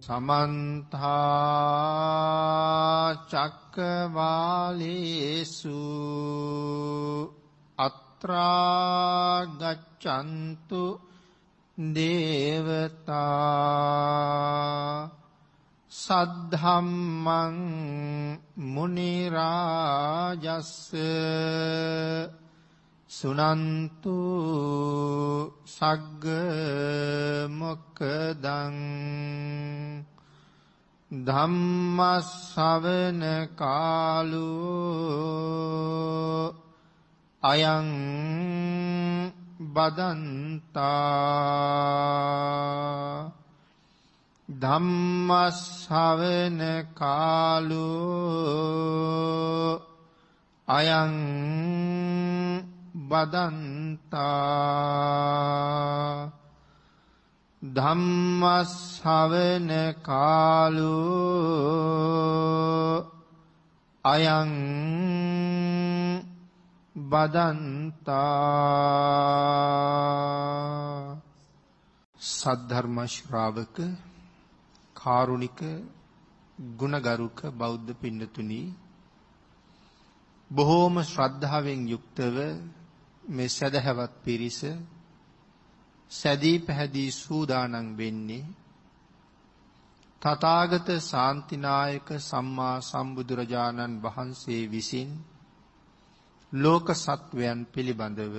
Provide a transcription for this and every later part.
සමන්තා චක්කවාලේසු අත්‍රාගච්චන්තු දේවතා සද්ධම්මං මුනිරාජස්ස සුනන්තු සග්ග මොක්කදං ධම්මස්සවන කාලෝ අයං බදන්තා ධම්මස්සවන කාලෝ අයං බදන්තා ධම්මස්සවන කාලෝ අයං බදන්තා සද්ධර්ම ශ්‍රාවක කාරුණික ගුණගරුක බෞද්ධ පින්නතුනි බොහෝම ශ්‍රද්ධාවෙන් යුක්තව මේ සදහැවත් පිරිස සැදී පැහැදී සූදානම් වෙන්නේ තථාගත ශාන්තිනායක සම්මා සම්බුදුරජාණන් වහන්සේ විසින් ලෝක සත්වයන් පිළිබඳව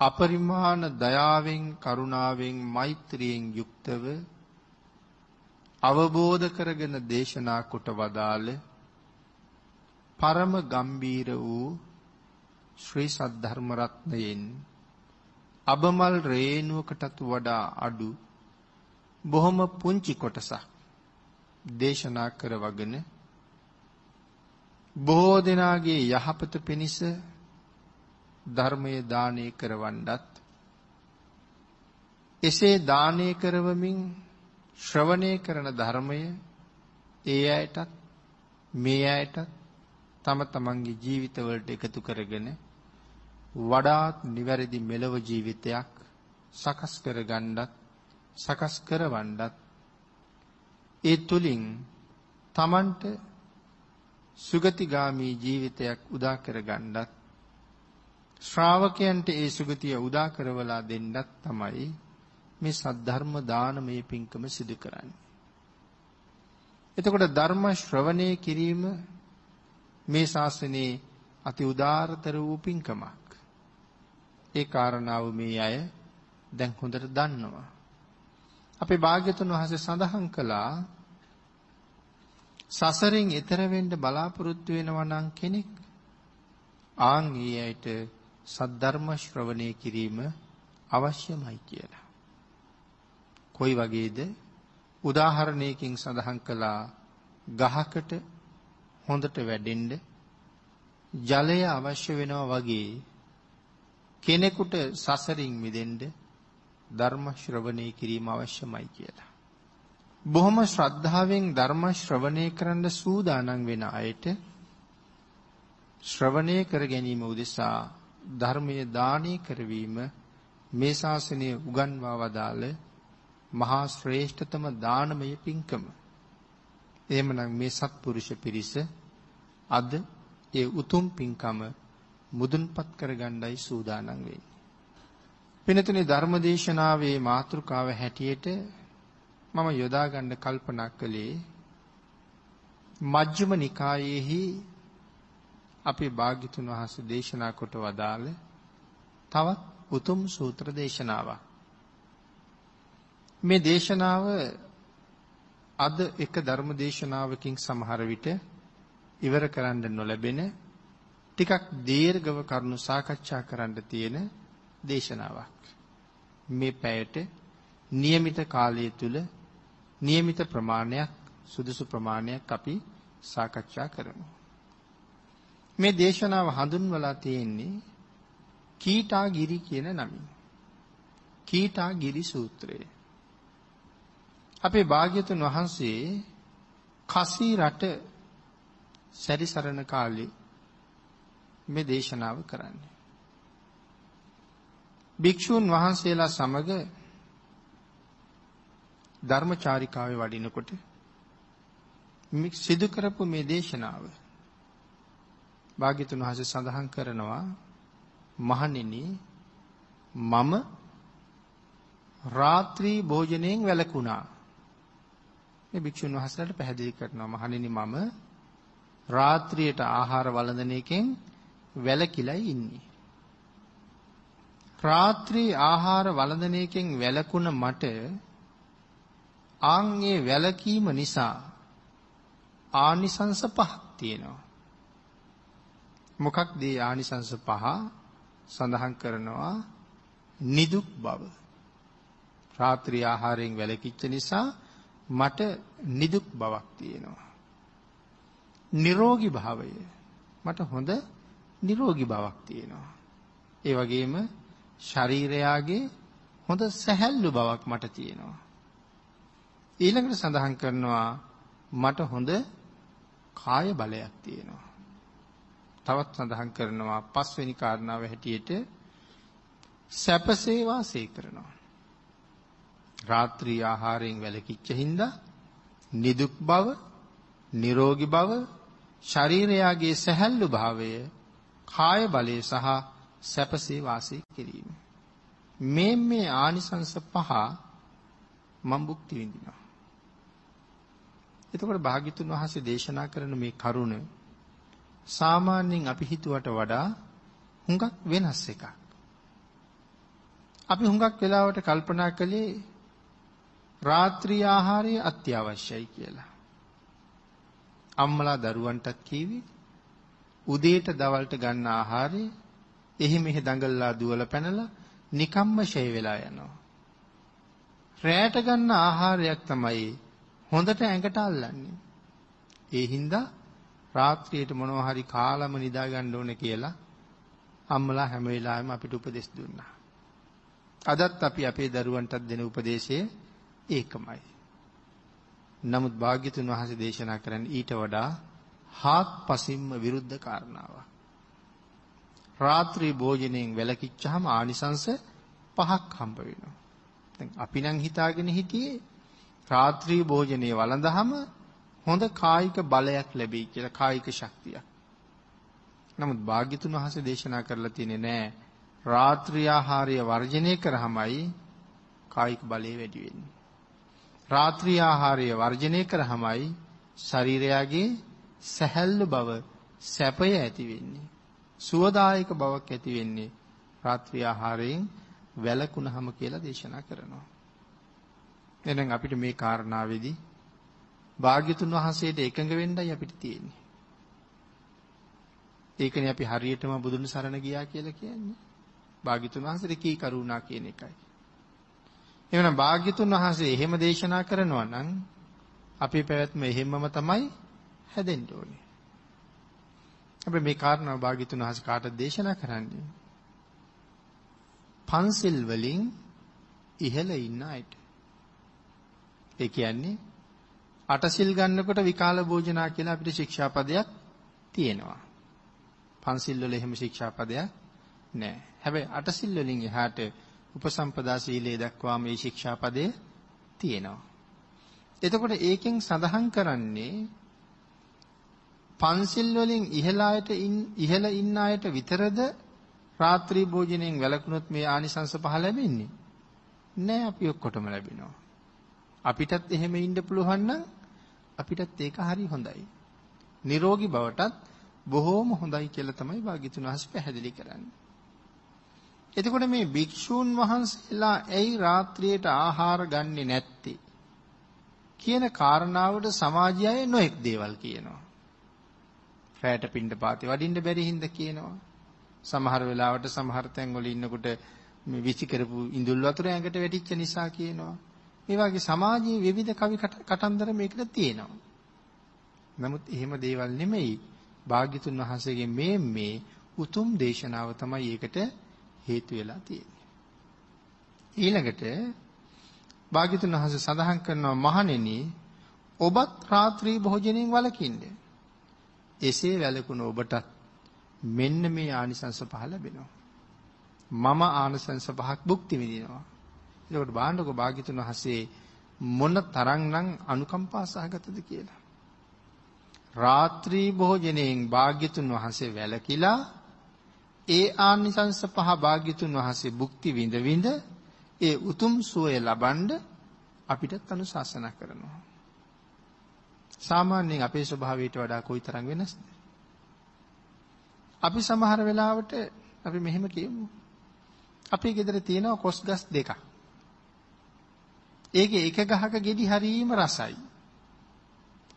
අපරිමාණ දයාවෙන් කරුණාවෙන් මෛත්‍රියෙන් යුක්තව අවබෝධ කරගෙන දේශනා කොට වදාළ පරම ගම්බීර වූ ශ්‍රී සද්ධර්ම රත්නයෙන් අබමල් රේණුවකටත් වඩා අඩු බොහොම පුංචි කොටසක් දේශනා කරවගෙන බොහෝ දෙනාගේ යහපත පිණිස ධර්මය දානය කරවන්නත් එසේ දානය කරවමින් ශ්‍රවණය කරන ධර්මය ඒ අයටත් මේ අයටත් තම තමන්ගේ ජීවිතවලට එකතු කරගෙන වඩාත් නිවැරදි මෙලව ජීවිතයක් සකස් කරගන්නත් සකස් කරවන්නත් ඒ තුලින් තමන්ට සුගතිගාමී ජීවිතයක් උදා කරගන්නත් ශ්‍රාවකයන්ට ඒ සුගතිය උදා කරවලා දෙන්නත් තමයි මේ සද්ධර්ම දානමය පින්කම සිදු කරන්නේ. එතකොට ධර්ම ශ්‍රවණය කිරීම මේ ශාසනයේ අති උදාරතර වූ පින්කමක්. ඒ කාරණාව මේ අය දැන් හොඳට දන්නවා. අපේ භාග්‍යතුන් වහන්සේ සඳහන් කළා සසරෙන් එතර වෙන්න බලාපොරොත්තු වෙනවා නම් කෙනෙක් ආන් ඊ ඇයිට සද්ධර්ම ශ්‍රවණය කිරීම අවශ්‍යමයි කියලා. කොයි වගේද? උදාහරණයකින් සඳහන් කළා ගහකට හොඳට වැඩෙන්න ජලය අවශ්‍ය වෙනවා වගේ කෙනෙකුට සසරින් මිදෙන්න ධර්ම ශ්‍රවණය කිරීම අවශ්‍යමයි කියලා. බොහොම ශ්‍රද්ධාවෙන් ධර්ම ශ්‍රවණය කරන්න සූදානම් වෙන අයට ශ්‍රවණය කර ගැනීම උදෙසා ධර්මයේ දානය කරවීම මේ ශාසනය උගන්වා වදාළ මහා ශ්‍රේෂ්ඨතම දානමය පින්කම. එහෙමනම් මේ සත්පුරුෂ පිරිස අද ඒ උතුම් පින්කම මුදුන්පත් කරගන්නයි සූදානම් වෙන්නේ. පිනතුනේ ධර්මදේශනාවේ මාතෘකාව හැටියට මම යොදා ගන්න කල්පනා කළේ මජ්ක්‍ධිම නිකායේහි අපේ භාග්‍යතුන් වහන්සේ දේශනා කොට වදාළ තවත් උතුම් සූත්‍ර දේශනාවක්. මේ දේශනාව අද එක ධර්ම දේශනාවකින් සමහර විට ඉවර කරන්න නොලැබෙන ටිකක් දීර්ඝව කරුණු සාකච්ඡා කරන්න තියෙන දේශනාවක්. මේ පැයට નિયમિત කාලය තුල નિયમિત ප්‍රමාණයක් සුදුසු ප්‍රමාණයක් අපි සාකච්ඡා කරමු. මේ දේශනාව හඳුන්වලා තියෙන්නේ කීටාගිරි කියන නමින්. කීටාගිරි සූත්‍රය. අපේ භාග්‍යතුන් වහන්සේ කසී රට සැරිසරන කාලේ මේ දේශනාව කරන්නේ. භික්ෂූන් වහන්සේලා සමග ධර්මචාරිකාවේ වඩිනකොට සිදු කරපු මේ දේශනාව භාග්‍යතුන් වහන්සේ සඳහන් කරනවා මහණෙනි මම රාත්‍රී භෝජනයෙන් වැළකුණා මේ භික්ෂුන් වහන්සේලාට පැහැදිලි කරනවා මහණෙනි මම රාත්‍රියට ආහාර වළඳන එකෙන් වැළකීලායි ඉන්නේ රාත්‍රී ආහාර වළඳන එකෙන් වැළකුණ මට ආන්ගේ වැළකීම නිසා ආනිසංස පහක් තියෙනවා. මොකක්ද ඒ ආනිසංස පහ සඳහන් කරනවා නිදුක් බව. රාත්‍රී ආහාරයෙන් වැළකීච්ච නිසා මට නිදුක් බවක් තියෙනවා. නිරෝගී භාවය මට හොඳ නිරෝගී බවක් තියෙනවා. ඒ වගේම ශරීරයාගේ හොඳ සැහැල්ලු බවක් මට තියෙනවා. ඊළඟට සඳහන් කරනවා මට හොඳ කාය බලයක් තියෙනවා. තවත් සඳහන් කරනවා පස්වෙනි කාරණාව හැටියට සැපසේ වාසය කරනවා. රාත්‍රී ආහාරයෙන් වැළකීච්ච හින්දා නිදුක් බව, නිරෝගී බව, ශරීරයාගේ සැහැල්ලු භාවය, කාය බලය සහ සැපසේ වාසය කිරීම. මේ මේ ආනිසංස පහ මම භුක්ති විඳිනවා. එතකොට භාග්‍යතුන් වහන්සේ දේශනා කරන මේ කරුණ සාමාන්‍යයෙන් අපි හිතුවට වඩා හුඟක් වෙනස් එකක්. අපි හුඟක් වෙලාවට කල්පනා කළේ රාත්‍රී ආහාරය අත්‍යවශ්‍යයි කියලා. අම්මලා දරුවන්ටත් කීවේ උදේට දවල්ට ගන්න ආහාරය එහි මෙහි දඟලලා දුවල පැනලා නිකම්ම ෂේ වෙලා යනවා. රැයට ගන්න ආහාරයක් තමයි හොඳට ඇඟට අල්ලන්නේ. ඒ හින්දා රාත්‍රියේට මොනවා හරි කාලම නිදා ගන්න ඕනේ කියලා අම්මලා හැම වෙලාවෙම අපිට උපදෙස් දුන්නා. අදත් අපි අපේ දරුවන්ටත් දෙන උපදේශය ඒකමයි. නමුත් භාග්‍යතුන් වහන්සේ දේශනා කරන්නේ ඊට වඩා හාත්පසින්ම විරුද්ධ කාරණාවක්. රාත්‍රී භෝජනයෙන් වැළකීච්චාම ආනිසංස පහක් හම්බ වෙනවා. දැන් අපි නම් හිතාගෙන හිටියේ රාත්‍රී භෝජනයේ වළඳහම හොඳ කායික බලයක් ලැබෙයි කියලා කායික ශක්තියක්. නමුත් භාග්‍යතුන් වහන්සේ දේශනා කරලා තියෙන්නේ නෑ රාත්‍රී ආහාරය වර්ජනය කරාමයි කායික බලය වැඩි වෙන්නේ. රාත්‍රී ආහාරය වර්ජනය කරාමයි ශරීරයගේ සැහැල්ලු බව සැපය ඇති වෙන්නේ. සුවදායක බවක් ඇති වෙන්නේ රාත්‍රී ආහාරයෙන් වැළකුණහම කියලා දේශනා කරනවා. එහෙනම් අපිට මේ කාරණාවේදී භාග්‍යතුන් වහන්සේට එකඟ වෙන්නයි අපිට තියෙන්නේ. ඒකනේ අපි හරියටම බුදුන් සරණ ගියා කියලා කියන්නේ. භාග්‍යතුන් වහන්සේට කී කරුණා කියන එකයි. එහෙනම් භාග්‍යතුන් වහන්සේ එහෙම දේශනා කරනවා නම් අපේ පැවැත්ම එහෙම්මම තමයි හැදෙන්න ඕනේ. අපි මේ කාරණාව භාග්‍යතුන් වහන්සේ කාටද දේශනා කරන්නේ? පන්සිල් වලින් ඉහළ ඉන්න අයට. ඒ කියන්නේ අටසිල් ගන්නකොට විකාල භෝජනා කියලා අපිට ශික්ෂාපදයක් තියෙනවා. පන්සිල් වල එහෙම ශික්ෂාපදයක් නැහැ. හැබැයි අටසිල් වලින් එහාට උපසම්පදා සීලයේ දක්වා මේ ශික්ෂාපදය තියෙනවා. එතකොට ඒකෙන් සඳහන් කරන්නේ පන්සිල් වලින් ඉහළ අයට ඉහළ ඉන්න අයට විතරද රාත්‍රී භෝජනයෙන් වැළකුණොත් මේ ආනිසංස පහ ලැබෙන්නේ? නෑ අපි ඔක්කොටම ලැබෙනවා. අපිටත් එහෙම ඉන්න පුළුවන් නම් අපිටත් ඒක හරි හොඳයි. නිරෝගී බවටත් බොහෝම හොඳයි කියලා තමයි භාග්‍යතුන් වහන්සේ පැහැදිලි කරන්නේ. එතකොට මේ භික්ෂූන් වහන්සේලා ඇයි රාත්‍රියට ආහාර ගන්නෙ නැත්තේ කියන කාරණාවට සමාජය නොඑක් දේවල් කියනවා. රැයට පින්ඩ පාතේ වඩින්න බැරි හින්දා කියනවා. සමහර වෙලාවට සමහර තැන්වල ඉන්නකොට මේ විසි කරපු ඉඳුල් වතුර ඇඟට වැටිච්ච නිසා කියනවා. මේ වගේ සමාජයේ විවිධ කවි කතන්දර මේකට තියෙනවා. නමුත් එහෙම දේවල් නෙමෙයි. භාග්‍යතුන් වහන්සේගේ මේ මේ උතුම් දේශනාව තමයි ඒකට හේතු වෙලා තියෙන්නේ. ඊළඟට භාග්‍යතුන් වහන්සේ සඳහන් කරනවා මහණෙනි ඔබත් රාත්‍රී භෝජනයෙන් වළකින්න. එසේ වැළකුණ ඔබටත් මෙන්න මේ ආනිසංස පහ ලැබෙනවා. මම ආනිසංස පහක් භුක්ති විඳිනවා. ඒකට බාණ්ඩක භාග්‍යතුන් වහන්සේ මොන තරම්නම් අනුකම්පා සහගතද කියලා. රාත්‍රී භෝජනයෙන් භාග්‍යතුන් වහන්සේ වැළකීලා ඒ ආනිසංස පහ භාග්‍යතුන් වහන්සේ භුක්ති විඳ විඳ ඒ උතුම් සුවය ලබනද අපිටත් අනුශාසනා කරනවා. සාමාන්‍යයෙන් අපේ ස්වභාවයට වඩා කොයිතරම් වෙනස්ද? අපි සමහර වෙලාවට අපි මෙහෙම කියමු. අපේ ගෙදර තියෙනවා කොස් ගස් දෙකක්. ඒකේ එක ගහක ගෙඩි හරීම රසයි.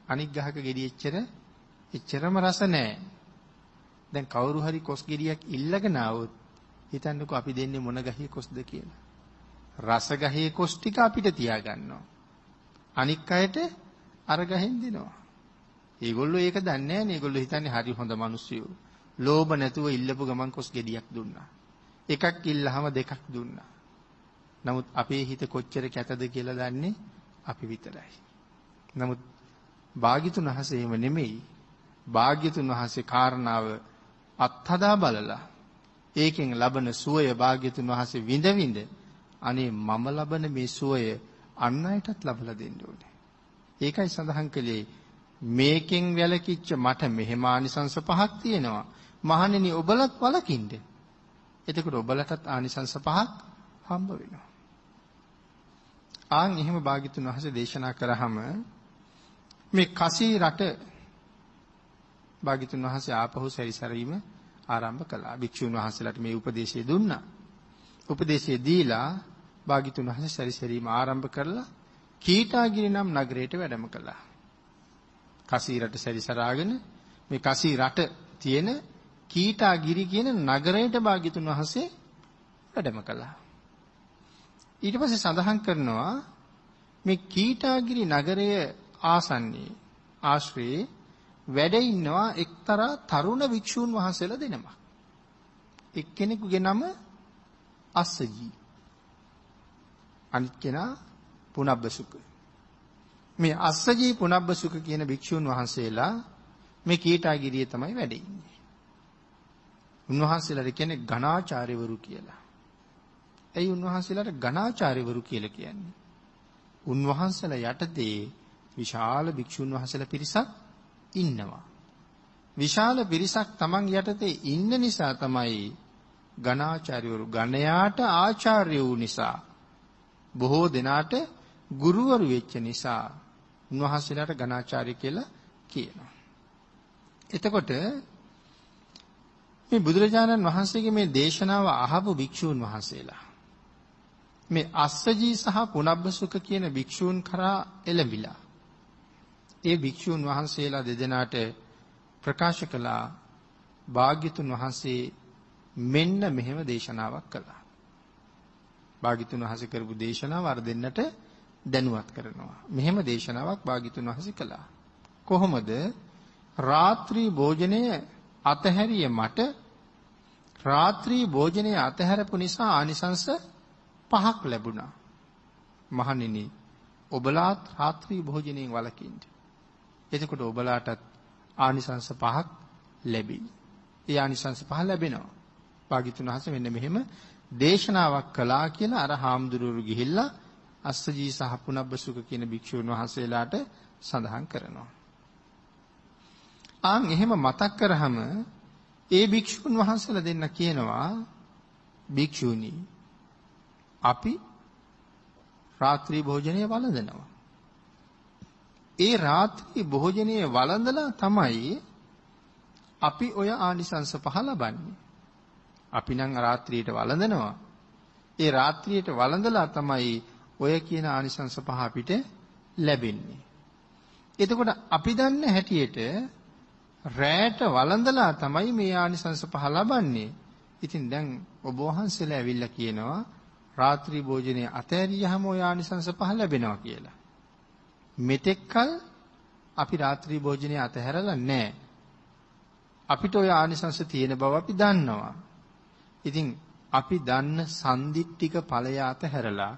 අනික් ගහක ගෙඩි එච්චර එච්චරම රස නැහැ. දැන් කවුරු හරි කොස් ගෙඩියක් ඉල්ලගෙන ආවොත් හිතන්නකෝ අපි දෙන්නේ මොන ගහේ කොස්ද කියලා. රස ගහේ කොස් ටික අපිට තියාගන්නවා. අනික් අයට අර ගහෙන් දෙනවා. ඒගොල්ලෝ ඒක දන්නේ නැහැ නේ. ඒගොල්ලෝ හිතන්නේ හරි හොඳ මිනිස්සුයෝ. ලෝභ නැතුව ඉල්ලපු ගමන් කොස් ගෙඩියක් දුන්නා. එකක් ඉල්ලහම දෙකක් දුන්නා. නමුත් අපේ හිත කොච්චර කැතද කියලා දන්නේ අපි විතරයි. නමුත් භාග්‍යතුන් වහන්සේම නෙමෙයි. භාග්‍යතුන් වහන්සේ කාරණාව අත්හදා බලලා ඒකෙන් ලබන සුවය භාග්‍යතුන් වහන්සේ විඳ විඳ අනේ මම ලබන මේ සුවය අන් අයටත් ලබලා දෙන්න ඕනේ. ඒකයි සඳහන් කළේ මේකෙන් වැළකිච්ච මට මෙහෙම ආනිසංස පහක් තියෙනවා. මහණෙනි ඔබලත් වලකින්ද. එතකොට ඔබලටත් ආනිසංස පහක් හම්බ වෙනවා. ආන් එහෙම භාග්‍යතුන් වහන්සේ දේශනා කරාම මේ කසී රට භාග්‍යතුන් වහන්සේ ආපහු සැරිසරීම ආරම්භ කළා. භික්ෂුන් වහන්සේලාට මේ උපදේශය දුන්නා. උපදේශය දීලා භාග්‍යතුන් වහන්සේ සැරිසරීම ආරම්භ කරලා කීටාගිරි නම් නගරයට වැඩම කළා. කසී රට සැරිසරාගෙන මේ කසී රට තියෙන කීටාගිරි කියන නගරයට භාග්‍යතුන් වහන්සේ වැඩම කළා. ඊට පස්සේ සඳහන් කරනවා මේ කීටාගිරි නගරය ආසන්නයේ ආශ්‍රයේ වැඩ ඉන්නවා එක්තරා තරුණ වික්ෂූන් වහන්සේලා දෙනමක්. එක්කෙනෙකුගේ නම අස්සජී. අනිත් කෙනා පුනබ්බසුක. මේ අස්සජී පුනබ්බසුක කියන භික්ෂූන් වහන්සේලා මේ කීටාගිරියේ තමයි වැඩ ඉන්නේ. උන්වහන්සේලාට කියන්නේ ඝනාචාර්යවරු කියලා. ඇයි උන්වහන්සේලාට ඝනාචාර්යවරු කියලා කියන්නේ? උන්වහන්සේලා යටතේ විශාල භික්ෂුන් වහන්සේලා පිරිසක් ඉන්නවා. විශාල පිරිසක් Taman යටතේ ඉන්න නිසා තමයි ඝනාචාර්යවරු ගණයාට ආචාර්ය වූ නිසා බොහෝ දෙනාට ගුරුවරු වෙච්ච නිසා උන්වහන්සේලාට ඝනාචාර්ය කියලා කියනවා. එතකොට මේ බුදුරජාණන් වහන්සේගේ මේ දේශනාව අහපු භික්ෂූන් වහන්සේලා මේ අස්සජී සහ පුනබ්බසුක කියන භික්ෂූන් කරා එළඹිලා ඒ භික්ෂූන් වහන්සේලා දෙදෙනාට ප්‍රකාශ කළා භාග්‍යතුන් වහන්සේ මෙන්න මෙහෙම දේශනාවක් කළා. භාග්‍යතුන් වහන්සේ කරපු දේශනාව අර දෙන්නට දැනුවත් කරනවා. මෙහෙම දේශනාවක් භාග්‍යතුන් වහන්සේ කළා. කොහොමද? රාත්‍රී භෝජනය අතහැරිය මට රාත්‍රී භෝජනය අතහැරපු නිසා ආනිසංස පහක් ලැබුණා. මහණෙනි ඔබලාත් රාත්‍රී භෝජනයෙන් වළකින්න. එතකොට ඔබලාටත් ආනිසංස පහක් ලැබෙයි. ඒ ආනිසංස පහ ලැබෙනවා. භාග්‍යතුන් වහන්සේ මෙන්න මෙහෙම දේශනාවක් කළා කියලා අර හාමුදුරුවෝ ගිහිල්ලා අස්සජී සහ පුනබ්බසුක කියන භික්ෂුන් වහන්සේලාට සඳහන් කරනවා. ආන් එහෙම මතක් කරාම ඒ භික්ෂුන් වහන්සේලා දෙන්න කියනවා භික්ෂූනි අපි රාත්‍රී භෝජනය වළඳනවා. ඒ රාත්‍රී භෝජනය වළඳලා තමයි අපි ඔය ආනිසංස පහ ලබන්නේ. අපි නම් රාත්‍රියට වළඳනවා. ඒ රාත්‍රියට වළඳලා තමයි ඔය කියන ආනිසංස පහ අපිට ලැබෙන්නේ. එතකොට අපි දන්න හැටියට රැයට වළඳලා තමයි මේ ආනිසංස පහ ලබන්නේ. ඉතින් දැන් ඔබ වහන්සේලා ඇවිල්ලා කියනවා රාත්‍රී භෝජනයේ අතෑරියහම ඔය ආනිසංස පහ ලැබෙනවා කියලා. මෙතෙක්කල් අපි රාත්‍රී භෝජනයේ අතහැරලා නැහැ. අපිට ඔය ආනිසංස තියෙන බව අපි දන්නවා. ඉතින් අපි දන්න සම්දිත්තික ඵලය අතහැරලා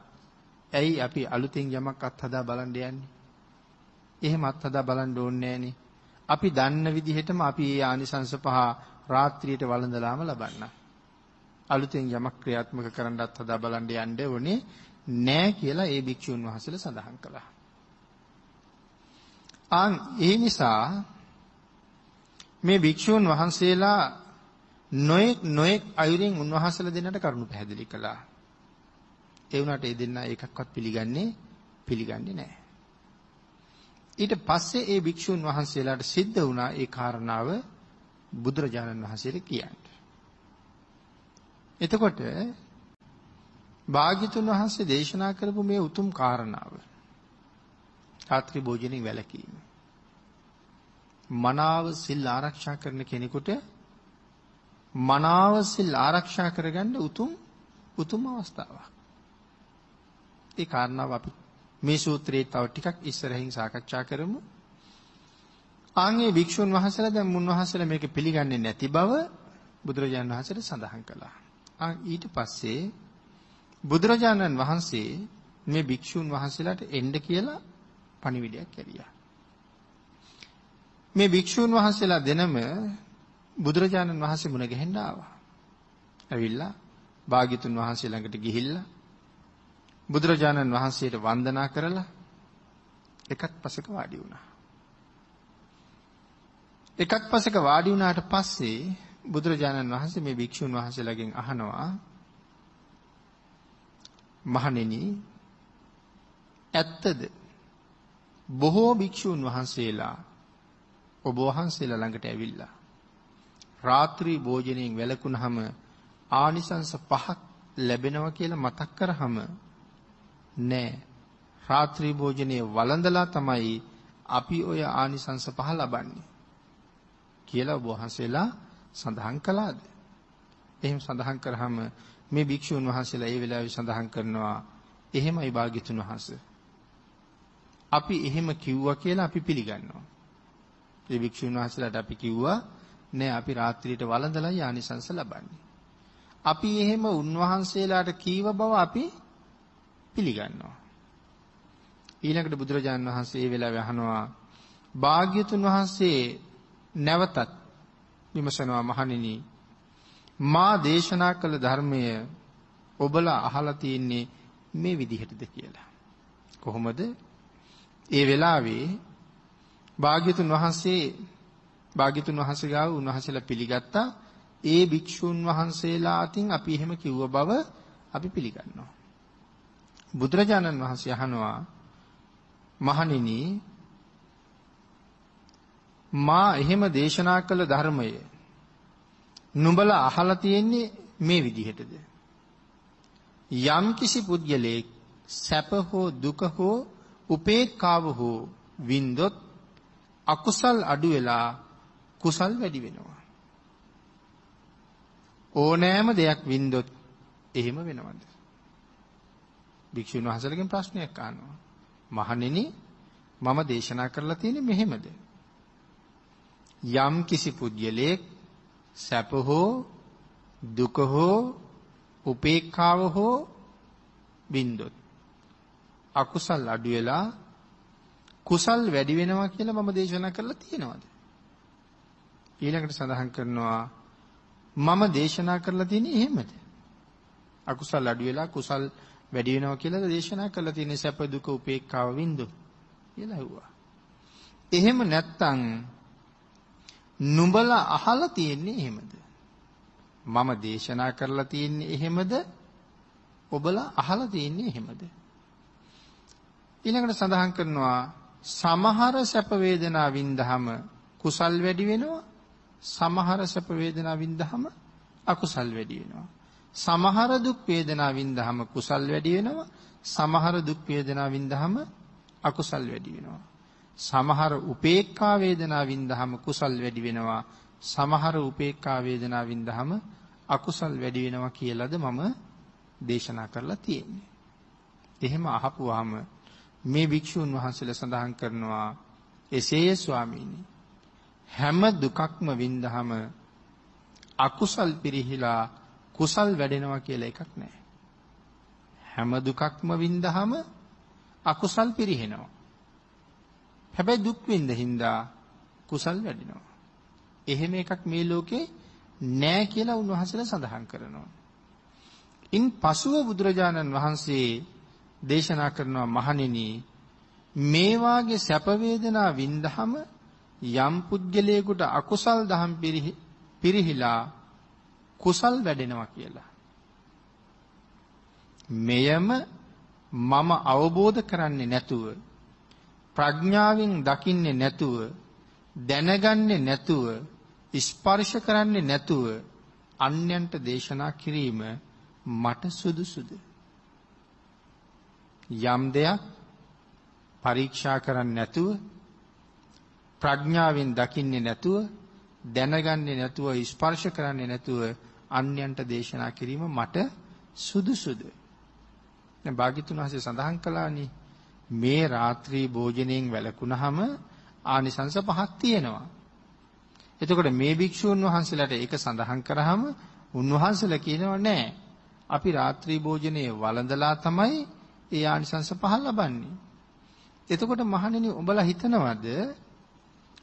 ඇයි අපි අලුතින් යමක් අත්හදා බලන්න යන්නේ? එහෙම අත්හදා බලන්න ඕනේ නෑනේ. අපි දන්න විදිහටම අපි මේ ආනිසංස පහ රාත්‍රියට වළඳලාම ලබන්න. අලුතෙන් යමක් ක්‍රියාත්මක කරන්නත් හදා බලන්න යන්න ඕනේ නෑ කියලා ඒ භික්ෂුන් වහන්සේලා සඳහන් කළා. ආන් ඒ නිසා මේ භික්ෂුන් වහන්සේලා නොයෙක් නොයෙක් අයුරින් උන්වහන්සේලා දෙන්නට කරුණු පැහැදිලි කළා. ඒ වුණාට ඒ දෙන්න එකක්වත් පිළිගන්නේ පිළිගන්නේ නැහැ. ඊට පස්සේ ඒ භික්ෂුන් වහන්සේලාට සිද්ධ වුණා ඒ කාරණාව බුදුරජාණන් වහන්සේට කියන්න. එතකොට භාග්‍යතුන් වහන්සේ දේශනා කරපු මේ උතුම් කාරණාව රාත්‍රී භෝජනෙන් වැළකීම. මනාව සිල් ආරක්ෂා කරන කෙනෙකුට මනාව සිල් ආරක්ෂා කරගන්න උතුම් උතුම් අවස්ථාවක්. ඒ කාරණාව අපි මේ සූත්‍රයේ තව ටිකක් ඉස්සරහින් සාකච්ඡා කරමු. ආන්ගේ භික්ෂුන් වහන්සේලා දැන් මුන්වහන්සේලා මේක පිළිගන්නේ නැති බව බුදුරජාණන් වහන්සේට සඳහන් කළා. ආ ඊට පස්සේ බුදුරජාණන් වහන්සේ මේ භික්ෂුන් වහන්සේලාට එන්න කියලා පණිවිඩයක් ඇරියා. මේ භික්ෂුන් වහන්සේලා දෙනම බුදුරජාණන් වහන්සේ මුණ ගැහෙන්න ආවා. ඇවිල්ලා භාග්‍යතුන් වහන්සේ ළඟට ගිහිල්ලා බුදුරජාණන් වහන්සේට වන්දනා කරලා එකත් පසක වාඩි වුණා. එකත් පසක වාඩි වුණාට පස්සේ බුදුරජාණන් වහන්සේ මේ භික්ෂුන් වහන්සේලාගෙන් අහනවා මහණෙනි ඇත්තද බොහෝ භික්ෂුන් වහන්සේලා ඔබ වහන්සේලා ළඟට ඇවිල්ලා රාත්‍රී භෝජනයෙන් වැළකුණාම ආනිසංස පහක් ලැබෙනවා කියලා මතක් කරාම නෑ රාත්‍රී භෝජනයේ වළඳලා තමයි අපි ඔය ආනිසංස පහ ලබන්නේ කියලා ඔබ වහන්සේලා සඳහන් කළාද එහෙම සඳහන් කරාම මේ භික්ෂුන් වහන්සේලා ඒ වෙලාවේ සඳහන් කරනවා එහෙමයි භාග්‍යතුන් වහන්සේ අපි එහෙම කිව්වා කියලා අපි පිළිගන්නවා. ඒ භික්ෂුන් වහන්සේලාට අපි කිව්වා නෑ අපි රාත්‍රියට වළඳලා යානිසංස ලබන්නේ. අපි එහෙම උන්වහන්සේලාට කීව බව අපි පිළිගන්නවා. ඊළඟට බුදුරජාණන් වහන්සේ ඒ වෙලාවේ අහනවා භාග්‍යතුන් වහන්සේ නැවතත් විමසනවා මහණෙනි මා දේශනා කළ ධර්මය ඔබලා අහලා තියෙන්නේ මේ විදිහටද කියලා. කොහොමද ඒ වෙලාවේ භාග්‍යතුන් වහන්සේ භාග්‍යතුන් වහන්සේ ගාව උන්වහන්සේලා පිළිගත්තා ඒ භික්ෂුන් වහන්සේලා අතින් අපි එහෙම කිව්ව බව අපි පිළිගන්නවා බුදුරජාණන් වහන්සේ අහනවා මහණෙනි මා එහෙම දේශනා කළ ධර්මය නුඹලා අහලා තියෙන්නේ මේ විදිහටද යම් කිසි පුද්ගලයෙක් සැප හෝ දුක හෝ උපේක්ඛාව හෝ වින්දොත් අකුසල් අඩු වෙලා කුසල් වැඩි වෙනවා. ඕනෑම දෙයක් වින්දොත් එහෙම වෙනවද? භික්ෂුන් වහන්සේලගෙන් ප්‍රශ්නයක් අහනවා. මහණෙනි මම දේශනා කරලා තියෙන්නේ මෙහෙමද? යම් කිසි පුද්ගලයෙක් සැප හෝ දුක හෝ උපේක්ඛාව හෝ බින්දොත් අකුසල් අඩු වෙලා කුසල් වැඩි වෙනවා කියලා මම දේශනා කරලා තියෙනවද? ඊළඟට සඳහන් කරනවා මම දේශනා කරලා තියෙන්නේ එහෙමද? අකුසල් අඩු වෙලා කුසල් වැඩි වෙනවා කියලා දේශනා කරලා තියෙන්නේ සැප දුක උපේක්ඛාව වින්දු කියලා ඇහුවා. එහෙම නැත්තම් නුඹලා අහලා තියෙන්නේ එහෙමද? මම දේශනා කරලා තියෙන්නේ එහෙමද? ඔබලා අහලා තියෙන්නේ එහෙමද? ඊළඟට සඳහන් කරනවා සමහර සැප වේදනා වින්දහම කුසල් වැඩි වෙනවා සමහර සැප වේදනා වින්දහම අකුසල් වැඩි වෙනවා සමහර දුක් වේදනා වින්දහම කුසල් වැඩි වෙනවා. සමහර දුක් වේදනා වින්දහම අකුසල් වැඩි වෙනවා. සමහර උපේක්ඛා වේදනා වින්දහම කුසල් වැඩි වෙනවා. සමහර උපේක්ඛා වේදනා වින්දහම අකුසල් වැඩි වෙනවා කියලාද මම දේශනා කරලා තියෙන්නේ. එහෙම අහපුවාම මේ භික්ෂුන් වහන්සේලා සඳහන් කරනවා එසේය ස්වාමීනි හැම දුකක්ම වින්දහම අකුසල් පිරිහිලා කුසල් වැඩෙනවා කියලා එකක් නැහැ. හැම දුකක්ම වින්දහම අකුසල් පිරිහෙනවා. හැබැයි දුක් විඳ හින්දා කුසල් වැඩෙනවා. එහෙම එකක් මේ ලෝකේ නෑ කියලා උන්වහන්සේලා සඳහන් කරනවා. ඉන් පසුව බුදුරජාණන් වහන්සේ දේශනා කරනවා මහණෙනි මේ වාගේ සැප වේදනා වින්දහම යම් පුද්ගලයෙකුට අකුසල් දහම් පිරිහිලා කුසල් වැඩෙනවා කියලා. මෙයම මම අවබෝධ කරන්නේ නැතුව ප්‍රඥාවෙන් දකින්නේ නැතුව දැනගන්නේ නැතුව ස්පර්ශ කරන්නේ නැතුව අන්‍යන්ට දේශනා කිරීම මට සුදුසුද යම් දෙයක් පරීක්ෂා කරන්නේ නැතුව ප්‍රඥාවෙන් දකින්නේ නැතුව දැනගන්නේ නැතුව ස්පර්ශ කරන්නේ නැතුව අන්‍යන්ට දේශනා කිරීම මට සුදුසුද දැන් භාග්‍යතුන් වහන්සේ සඳහන් කළානේ මේ රාත්‍රී භෝජනයෙන් වැළකුණාම ආනිසංස පහක් තියෙනවා. එතකොට මේ භික්ෂූන් වහන්සේලාට ඒක සඳහන් කරාම උන්වහන්සේලා කියනවා නෑ. අපි රාත්‍රී භෝජනයේ වළඳලා තමයි ඒ ආනිසංස පහ ලබන්නේ. එතකොට මහණෙනි උඹලා හිතනවද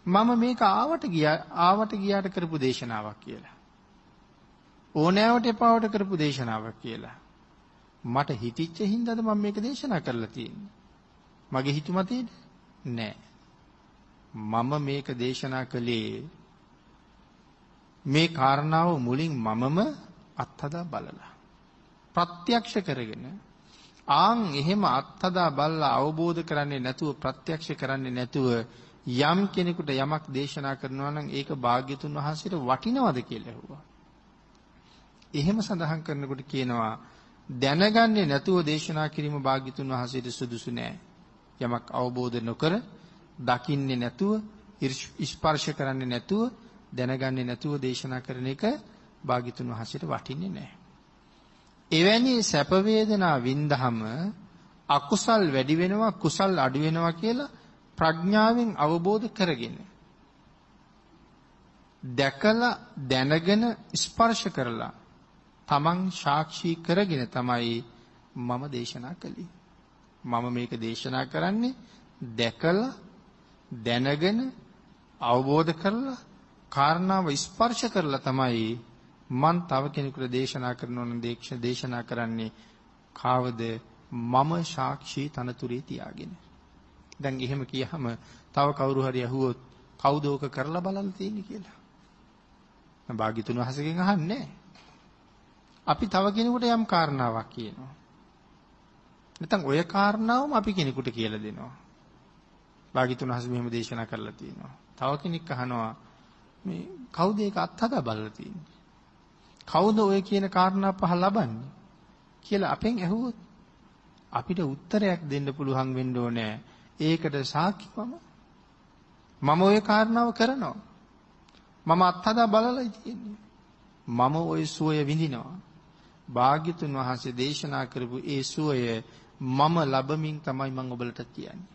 මම මේක ආවට ගියා ආවට ගියාට කරපු දේශනාවක් කියලා. ඕනෑවට එපාවට කරපු දේශනාවක් කියලා. මට හිතිච්ච හින්දාද මම මේක දේශනා කරලා තියෙන්නේ. මගේ හිතුමතේද? නෑ. මම මේක දේශනා කළේ මේ කාරණාව මුලින් මමම අත්හදා බලලා ප්‍රත්‍යක්ෂ කරගෙන ආන් එහෙම අත්හදා බලලා අවබෝධ කරන්නේ නැතුව ප්‍රත්‍යක්ෂ කරන්නේ නැතුව යම් කෙනෙකුට යමක් දේශනා කරනවා නම් ඒක භාග්‍යතුන් වහන්සේට වටිනවද කියලා ඇහුවා. එහෙම සඳහන් කරනකොට කියනවා දැනගන්නේ නැතුව දේශනා කිරීම භාග්‍යතුන් වහන්සේට සුදුසු නෑ. යමක් අවබෝධ නොකර දකින්නේ නැතුව ස්පර්ශ කරන්නේ නැතුව දැනගන්නේ නැතුව දේශනා කරන එක භාග්‍යතුන් වහන්සේට වටින්නේ නැහැ. එවැනි සැප වේදනා වින්දහම අකුසල් වැඩි වෙනවා කුසල් අඩු වෙනවා කියලා ප්‍රඥාවෙන් අවබෝධ කරගෙන දැකලා දැනගෙන ස්පර්ශ කරලා තමන් සාක්ෂි කරගෙන තමයි මම දේශනා කළේ. මම මේක දේශනා කරන්නේ දැකලා දැනගෙන අවබෝධ කරලා කාරණාව ස්පර්ශ කරලා තමයි මන් තව කෙනෙකුට දේශනා කරනවා නම් දේශනා කරන්නේ කාවද මම සාක්ෂි තනතුරේ තියාගෙන. දැන් එහෙම කියහම තව කවුරු හරි අහුවොත් කවුද ඕක කරලා බලන්න තියෙන්නේ කියලා. මම භාග්‍යතුන් වහන්සේගෙන් අහන්නේ අපි තව කෙනෙකුට යම් කාරණාවක් කියනවා. නැත්නම් ඔය කාරණාවම අපි කෙනෙකුට කියලා දෙනවා. භාග්‍යතුන් හස් මෙහෙම දේශනා කරලා තියෙනවා. තව කෙනෙක් අහනවා මේ කවුද ඒක අත්හදා බලලා තියෙන්නේ? කවුද ඔය කියන කාරණා පහ ලබන්නේ? කියලා අපෙන් ඇහුවොත් අපිට උත්තරයක් දෙන්න පුළුවන් වෙන්න ඕනේ. ඒකට සාක්ෂි මම මම ওই කාරණාව කරනවා. මම අත්හදා බලලා තියෙන්නේ. මම ওই සුවය විඳිනවා. භාග්‍යතුන් වහන්සේ දේශනා කරපු ඒ සුවය මම ලබමින් තමයි මම ඔබලට කියන්නේ.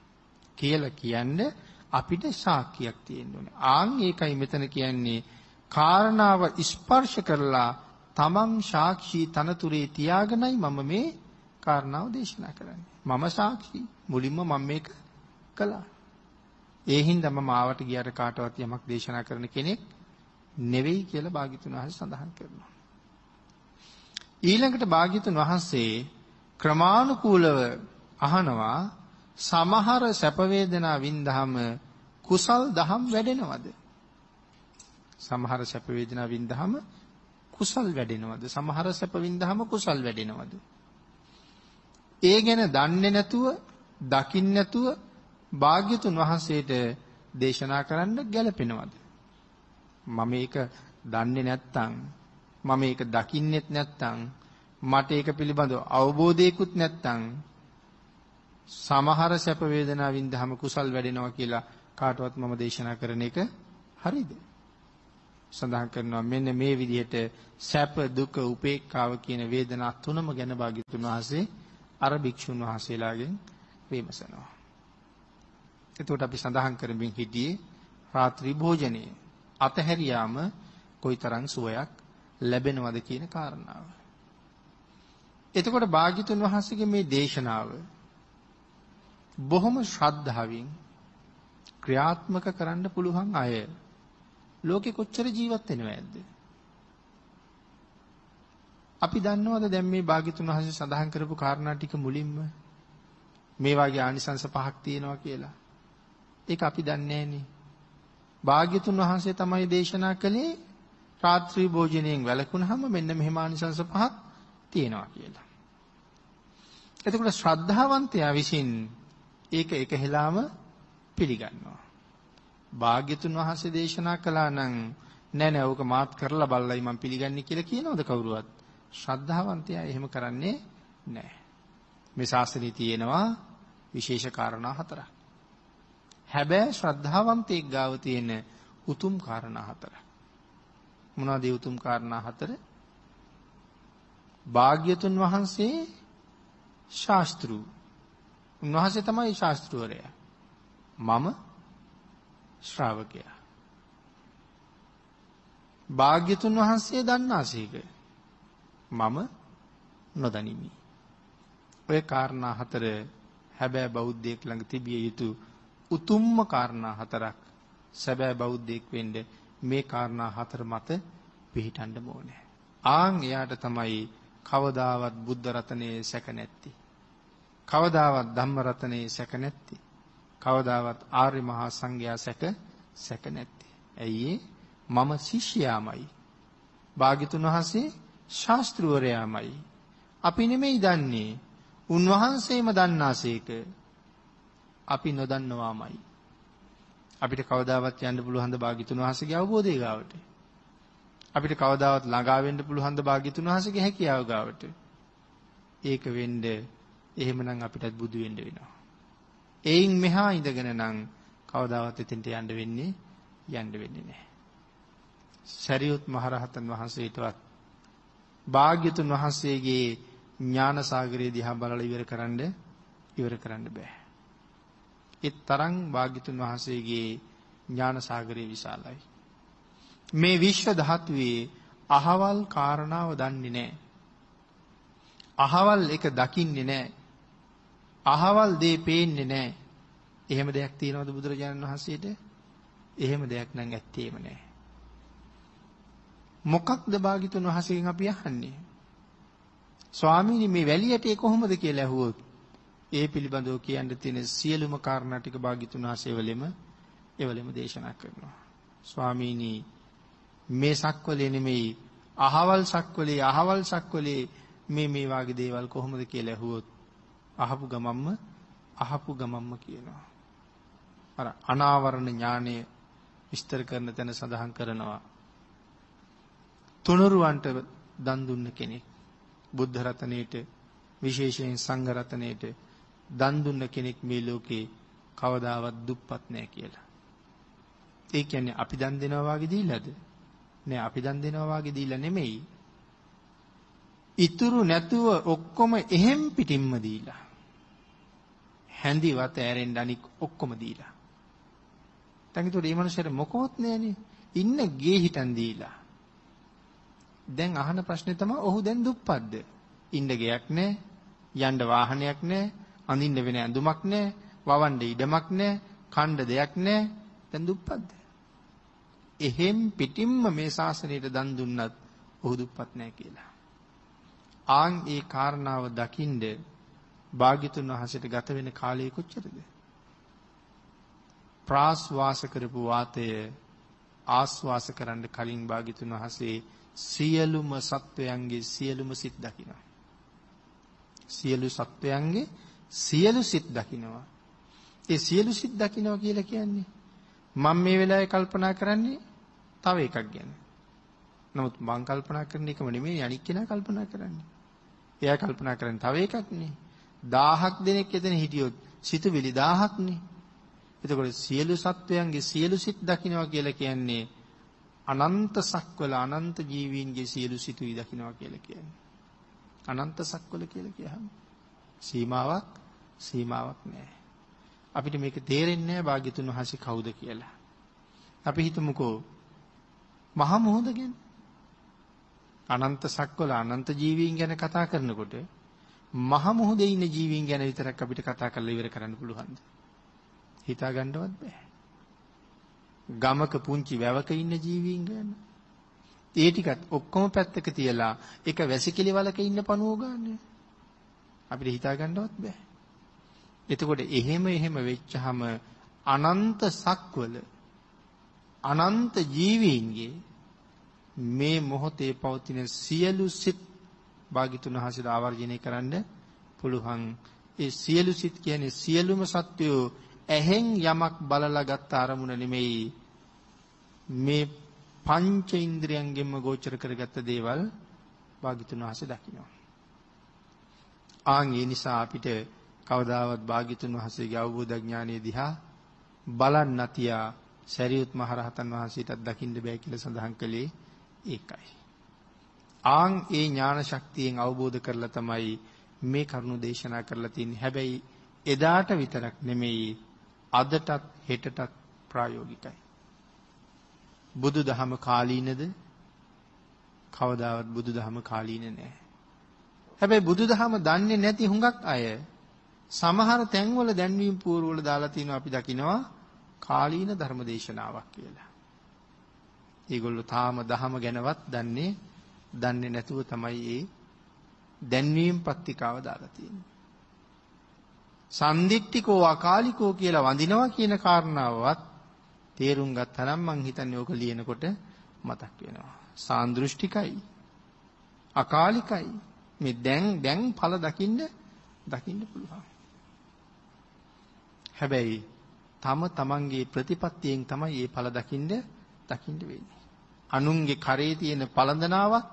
කියලා කියන්නේ අපිට සාක්කියක් තියෙන්න ඕනේ. ආන් ඒකයි මෙතන කියන්නේ කාරණාව ස්පර්ශ කරලා තමන් සාක්ෂි තනතුරේ තියාගෙනයි මම මේ කාරණාව දේශනා කරන්නේ. මම සාක්ෂි මුලින්ම මම මේක කළා. ඒ හින්දා මම ආවට ගියට කාටවත් යමක් දේශනා කරන කෙනෙක් නෙවෙයි කියලා භාග්‍යතුන් වහන්සේ සඳහන් කරනවා. ඊළඟට භාග්‍යතුන් වහන්සේ ක්‍රමානුකූලව අහනවා සමහර සැප වේදනා වින්දහම කුසල් දහම් වැඩෙනවද? සමහර සැප වේදනා වින්දහම කුසල් වැඩෙනවද? සමහර සැප වින්දහම කුසල් වැඩෙනවද? ඒ ගැන දන්නේ නැතුව, දකින්න නැතුව භාග්‍යතුන් වහන්සේට දේශනා කරන්න ගැළපෙනවද? මම ඒක දන්නේ නැත්තම් මම ඒක දකින්නෙත් නැත්තම් මට ඒක පිළිබඳව අවබෝධයකුත් නැත්තම් සමහර සැප වේදනා වින්දහම කුසල් වැඩෙනවා කියලා කාටවත් මම දේශනා කරන එක හරිද? සඳහන් කරනවා මෙන්න මේ විදිහට සැප දුක උපේක්ඛාව කියන වේදනා තුනම ගැන භාග්‍යතුන් වහන්සේ අර භික්ෂුන් වහන්සේලාගෙන් විමසනවා. එතකොට අපි සඳහන් කරමින් හිටියේ රාත්‍රී භෝජනයේ අතහැරියාම කොයිතරම් සුවයක් ලැබෙනවද කියන කාරණාව. එතකොට භාග්‍යතුන් වහන්සේගේ මේ දේශනාව බොහොම ශ්‍රද්ධාවෙන් ක්‍රියාත්මක කරන්න පුළුවන් අය ලෝකෙ කොච්චර ජීවත් වෙනවද? අපි දන්නවද දැන් මේ භාග්‍යතුන් වහන්සේ සඳහන් කරපු කාරණා ටික මුලින්ම මේ වගේ ආනිසංස පහක් තියෙනවා කියලා. ඒක අපි දන්නේ නැහනේ. භාග්‍යතුන් වහන්සේ තමයි දේශනා කළේ රාත්‍රී භෝජනයෙන් වැළකුණාම මෙන්න මෙහෙම ආනිසංස පහක් තියෙනවා කියලා. එතකොට ශ්‍රද්ධාවන්තයා විසින් ඒක එක හෙලාම පිළිගන්නවා. භාග්‍යතුන් වහන්සේ දේශනා කළා නම් නෑ නෑ ඕක මාත් කරලා බලලයි මම පිළිගන්නේ කියලා කියනවද කවුරුවත්? ශ්‍රද්ධාවන්තයා එහෙම කරන්නේ නෑ. මේ ශාස්ත්‍රයේ තියෙනවා විශේෂ කාරණා හතරක්. හැබැයි ශ්‍රද්ධාවන්තයෙක් ගාව තියෙන උතුම් කාරණා හතරක්. මොනවද ඒ උතුම් කාරණා හතර? භාග්‍යතුන් වහන්සේ ශාස්ත්‍රු. උන්වහන්සේ තමයි ශාස්ත්‍රවරයා. මම ශ්‍රාවකයා. භාග්‍යතුන් වහන්සේ දන්නාසේක. මම නොදනිමි. ඔය කාරණා හතර හැබැයි බෞද්ධයෙක් ළඟ තිබිය යුතු උතුම්ම කාරණා හතරක්. සැබෑ බෞද්ධයෙක් වෙන්න මේ කාරණා හතර මත පිහිටන්න ඕනේ. ආන් එයාට තමයි කවදාවත් බුද්ධ රතනේ සැක නැත්තේ. කවදාවත් ධම්ම රතනේ සැක නැත්තේ. කවදාවත් ආර්ය මහා සංඝයා සැක සැක නැත්තේ. ඇයි මම ශිෂ්‍යයාමයි. භාග්‍යතුන් වහන්සේ ශාස්ත්‍රවරයාමයි. අපි නෙමෙයි දන්නේ. උන්වහන්සේම දන්නාසේක. අපි නොදන්නවාමයි. අපිට කවදාවත් යන්න පුළුවන් ද භාග්‍යතුන් වහන්සේගේ අවබෝධය ගාවට. අපිට කවදාවත් ළඟා වෙන්න පුළුවන් ද භාග්‍යතුන් වහන්සේගේ හැකියාව ගාවට. ඒක වෙන්න එහෙමනම් අපිටත් බුදු වෙන්න වෙනවා. එයින් මෙහා ඉඳගෙන නම් කවදාවත් එතෙන්ට යන්න වෙන්නේ යන්න වෙන්නේ නැහැ. සරියුත් මහරහතන් වහන්සේටවත් භාග්‍යතුන් වහන්සේගේ ඥාන සාගරය දිහා බලලා ඉවර කරන්න ඉවර කරන්න බෑ. ඒ තරම් භාග්‍යතුන් වහන්සේගේ ඥාන සාගරය විශාලයි. මේ විශ්ව ධාතුවේ අහවල් කාරණාව දන්නේ නැහැ. අහවල් එක දකින්නේ නැහැ. අහවල් දේ පේන්නේ නැහැ. එහෙම දෙයක් තියෙනවද බුදුරජාණන් වහන්සේට? එහෙම දෙයක් නම් ඇත්තේම නැහැ. මොකක්ද භාග්‍යතුන් වහන්සේගෙන් අපි අහන්නේ? ස්වාමීනි මේ වැලියට කොහොමද කියලා ඇහුවොත් ඒ පිළිබඳව කියන්න තියෙන සියලුම කාරණා ටික භාග්‍යතුන් වහන්සේ වලෙම එවලෙම දේශනා කරනවා. ස්වාමීනි මේ සක්වලේ නෙමෙයි අහවල් සක්වලේ අහවල් සක්වලේ මේ මේ වාගේ දේවල් කොහොමද කියලා ඇහුවොත් අහපු ගමම්ම අහපු ගමම්ම කියනවා. අර අනාවරණ ඥානය විස්තර කරන තැන සඳහන් කරනවා. තුනුරුවන්ට දන් දුන්න කෙනෙක් බුද්ධ රතනයේට විශේෂයෙන් සංඝ රතනයේට දන් දුන්න කෙනෙක් මේ ලෝකේ කවදාවත් දුප්පත් නැහැ කියලා. ඒ කියන්නේ අපි දන් දෙනවා වගේ දීලාද? නෑ අපි දන් දෙනවා වගේ දීලා නෙමෙයි. ඉතුරු නැතුව ඔක්කොම එහෙම් පිටින්ම දීලා. හැඳි වත ඇරෙන්න අනික් ඔක්කොම දීලා. දැන් ඒතකොට මේ මනුස්සයාට මොකවත් නෑනේ. ඉන්න ගේ හිටන් දීලා. දැන් අහන ප්‍රශ්නේ තමයි ඔහු දැන් දුප්පත්ද? ඉන්න ගෙයක් නෑ, යන්න වාහනයක් නෑ, අඳින්න වෙන ඇඳුමක් නෑ, වවන්න ඉඩමක් නෑ, කණ්ඩ දෙයක් නෑ. දැන් දුප්පත්ද? එහෙම් පිටින්ම මේ ශාසනයට දන් දුන්නත් ඔහු දුප්පත් නෑ කියලා. ආන් ඒ කාරණාව දකින්ද භාග්‍යතුන් වහන්සේට ගත වෙන කාලය කොච්චරද? ප්‍රාස්වාස කරපු වාතය ආස්වාස කරන්න කලින් භාග්‍යතුන් වහන්සේ සියලුම සත්වයන්ගේ සියලුම සිත් දකිනවා. සියලු සත්වයන්ගේ සියලු සිත් දකිනවා. ඒ සියලු සිත් දකිනවා කියලා කියන්නේ මම මේ වෙලාවේ කල්පනා කරන්නේ තව එකක් ගැන. නමුත් මං කල්පනා කරන එකම නෙමෙයි අනික් කෙනා කල්පනා කරන්නේ. එයා කල්පනා කරන්නේ තව එකක් නේ. 1000ක් දෙනෙක් එතන හිටියොත් සිතුවිලි 1000ක් නේ. එතකොට සියලු සත්වයන්ගේ සියලු සිත් දකින්නවා කියලා කියන්නේ අනන්ත සක්වල අනන්ත ජීවීන්ගේ සියලු සිතුවිලි දකින්නවා කියලා කියන්නේ. අනන්ත සක්වල කියලා කියහම සීමාවක් සීමාවක් නැහැ. අපිට මේක තේරෙන්නේ නැහැ භාග්‍යතුන් වහන්සේ කවුද කියලා. අපි හිතමුකෝ මහා මොහොත ගැන. අනන්ත සක්වල අනන්ත ජීවීන් ගැන කතා කරනකොට මහා මොහොතේ ඉන්න ජීවීන් ගැන විතරක් අපිට කතා කරලා ඉවර කරන්න පුළුවන්ද? හිතා ගන්නවත් බෑ. ගමක පුංචි වැවක ඉන්න ජීවීන් ගැන ඒ ටිකත් ඔක්කොම පැත්තක තියලා එක වැසිකිලි වලක ඉන්න පණුව ගන්න අපිට හිතා ගන්නවත් බෑ. එතකොට එහෙම එහෙම වෙච්චහම අනන්ත සක්වල අනන්ත ජීවීන්ගේ මේ මොහොතේ පවතින සියලු සිත් භාග්‍යතුන් වහන්සේට ආවර්ජනය කරන්න පුළුවන්. ඒ සියලු සිත් කියන්නේ සියලුම සත්වයෝ ඇහෙන් යමක් බලලා ගත්ත අරමුණ නෙමෙයි. මේ පංච ඉන්ද්‍රියන්ගෙන්ම ගෝචර කරගත්ත දේවල් භාග්‍යතුන් වහන්සේ දකිනවා. ආන් ඒ නිසා අපිට කවදාවත් භාග්‍යතුන් වහන්සේගේ අවබෝධ ඥානය දිහා බලන්න නැතියා සරියුත් මහරහතන් වහන්සේටත් දකින්න බෑ කියලා සඳහන් කළේ ඒකයි. ආන් ඒ ඥාන ශක්තියෙන් අවබෝධ කරලා තමයි මේ කරුණු දේශනා කරලා තින්නේ. හැබැයි එදාට විතරක් නෙමෙයි අදටත් හෙටටත් ප්‍රායෝගිකයි. බුදු දහම කාලීනද කවදාවත් බුදු දහම කාලීන නෑ. හැබැයි බුදු දහම දන්නේ නැති හුඟක් අය සමහර තැන්වල දැන්වීම් පූර්වවල දාලා තිනවා අපි දකිනවා කාලීන ධර්ම දේශනාවක් කියලා. ඒගොල්ලෝ තාම දහම ගැනවත් දන්නේ දන්නේ නැතුව තමයි ඒ දැන්වීම් පත්තිකාව දාලා තියෙන්නේ. සන්දිට්ඨිකෝ අකාලිකෝ කියලා වඳිනවා කියන කාරණාවවත් තේරුම් ගත්තනම් මං හිතන්නේ ඕක ලියනකොට මතක් වෙනවා. සාන්දෘෂ්ටිකයි. අකාලිකයි. මේ දැන් දැන් ඵල දකින්න දකින්න පුළුවන්. හැබැයි තම තමන්ගේ ප්‍රතිපත්තියෙන් තමයි මේ ඵල දකින්න දකින්න වෙන්නේ. අනුන්ගේ කරේ තියෙන පළඳනාවක්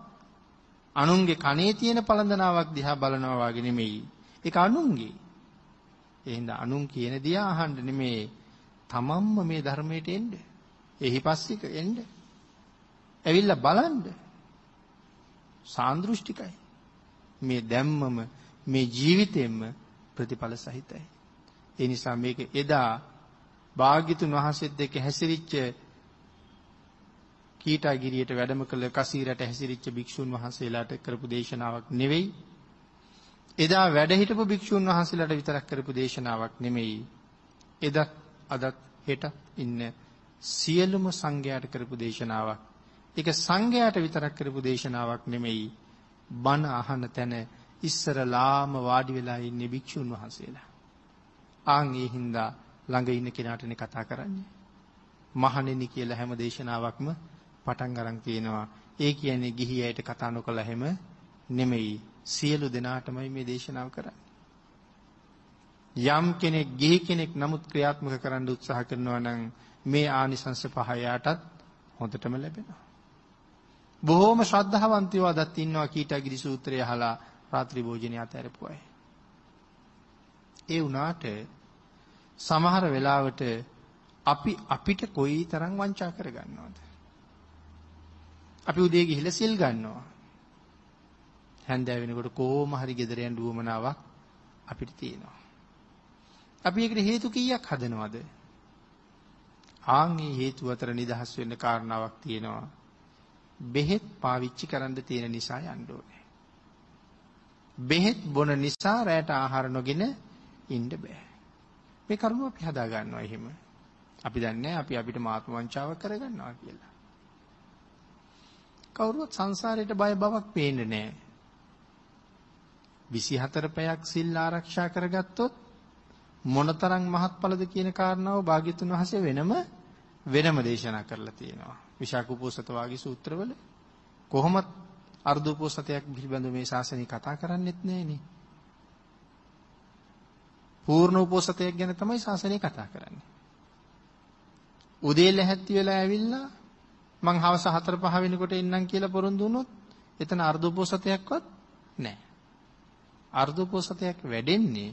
අනුන්ගේ කනේ තියෙන පළඳනාවක් දිහා බලනවා වගේ නෙමෙයි. ඒක අනුන්ගේ. එහෙනම් අනුන් කියන දේ අහන්න නෙමෙයි. තමන්ම මේ ධර්මයට එන්න. එහි පස්සික එන්න. ඇවිල්ලා බලන්න. සාන්දෘෂ්ටිකයි. මේ දැම්මම මේ ජීවිතෙම්ම ප්‍රතිඵල සහිතයි. ඒ නිසා මේක එදා භාග්‍යතුන් වහන්සේත් එක්ක හැසිරිච්ච කීටාගිරියට වැඩම කළ කසීරට හැසිරිච්ච භික්ෂුන් වහන්සේලාට කරපු දේශනාවක් නෙවෙයි. එදා වැඩ හිටපු භික්ෂුන් වහන්සේලාට විතරක් කරපු දේශනාවක් නෙමෙයි. එදත් අදත් හෙටත් ඉන්න සියලුම සංඝයාට කරපු දේශනාවක්. ඒක සංඝයාට විතරක් කරපු දේශනාවක් නෙමෙයි. බණ අහන තැන ඉස්සරලාම වාඩි වෙලා ඉන්නේ භික්ෂුන් වහන්සේලා. ආන් ඒ හින්දා ළඟ ඉන්න කෙනාටනේ කතා කරන්නේ. මහණෙනි කියලා හැම දේශනාවක්ම පටන් අරන් තියෙනවා. ඒ කියන්නේ ගිහි අයට කතා නොකළ හැම නෙමෙයි. සියලු දෙනාටමයි මේ දේශනාව කරන්නේ. යම් කෙනෙක් ගිහි කෙනෙක් නමුත් ක්‍රියාත්මක කරන්න උත්සාහ කරනවා නම් මේ ආනිසංස පහ යාටත් හොඳටම ලැබෙනවා. බොහෝම ශ්‍රද්ධාවන්තයෝ අදත් ඉන්නවා කීටගිරි සූත්‍රය අහලා රාත්‍රී භෝජනය අතහැරපු අය. ඒ වුණාට සමහර වෙලාවට අපි අපිට කොයි තරම් වංචා කරගන්නවද? අපි උදේ ගිහිල්ලා සිල් ගන්නවා. හැන්දෑව වෙනකොට කොහොම හරි ගෙදර යන්න උවමනාවක් අපිට තියෙනවා. අපි ඒකට හේතු කීයක් හදනවද? ආන්ගේ හේතු අතර නිදහස් වෙන්න කාරණාවක් තියෙනවා. බෙහෙත් පාවිච්චි කරන්න තියෙන නිසා යන්න ඕනේ. බෙහෙත් බොන නිසා රැට ආහාර නොගෙන ඉන්න බෑ. මේ කරුණ අපි හදා ගන්නවා එහෙම. අපි දන්නේ අපි අපිට මාත්ම වංචාව කරගන්නවා කියලා. කවුරුවත් සංසාරයට බය බවක් පේන්නේ නැහැ. 24 පැයක් සිල් ආරක්ෂා කරගත්තොත් මොනතරම් මහත්ඵලද කියන කාරණාව භාග්‍යතුන් වහන්සේ වෙනම වෙනම දේශනා කරලා තියෙනවා. විශාක උපෝසත වාගේ සූත්‍රවල කොහොමත් අර්ධ උපෝසතයක් පිළිබඳව මේ ශාසනය කතා කරන්නේත් නැහෙනේ. පූර්ණ උපෝසතයක් ගැන තමයි ශාසනය කතා කරන්නේ. උදේ ලැහැත්ති වෙලා ඇවිල්ලා මං හවස 4 5 වෙනකොට එන්නම් කියලා පොරොන්දු වුණොත් එතන අර්ධෝපෝසතයක්වත් නැහැ. අර්ධෝපෝසතයක් වැඩෙන්නේ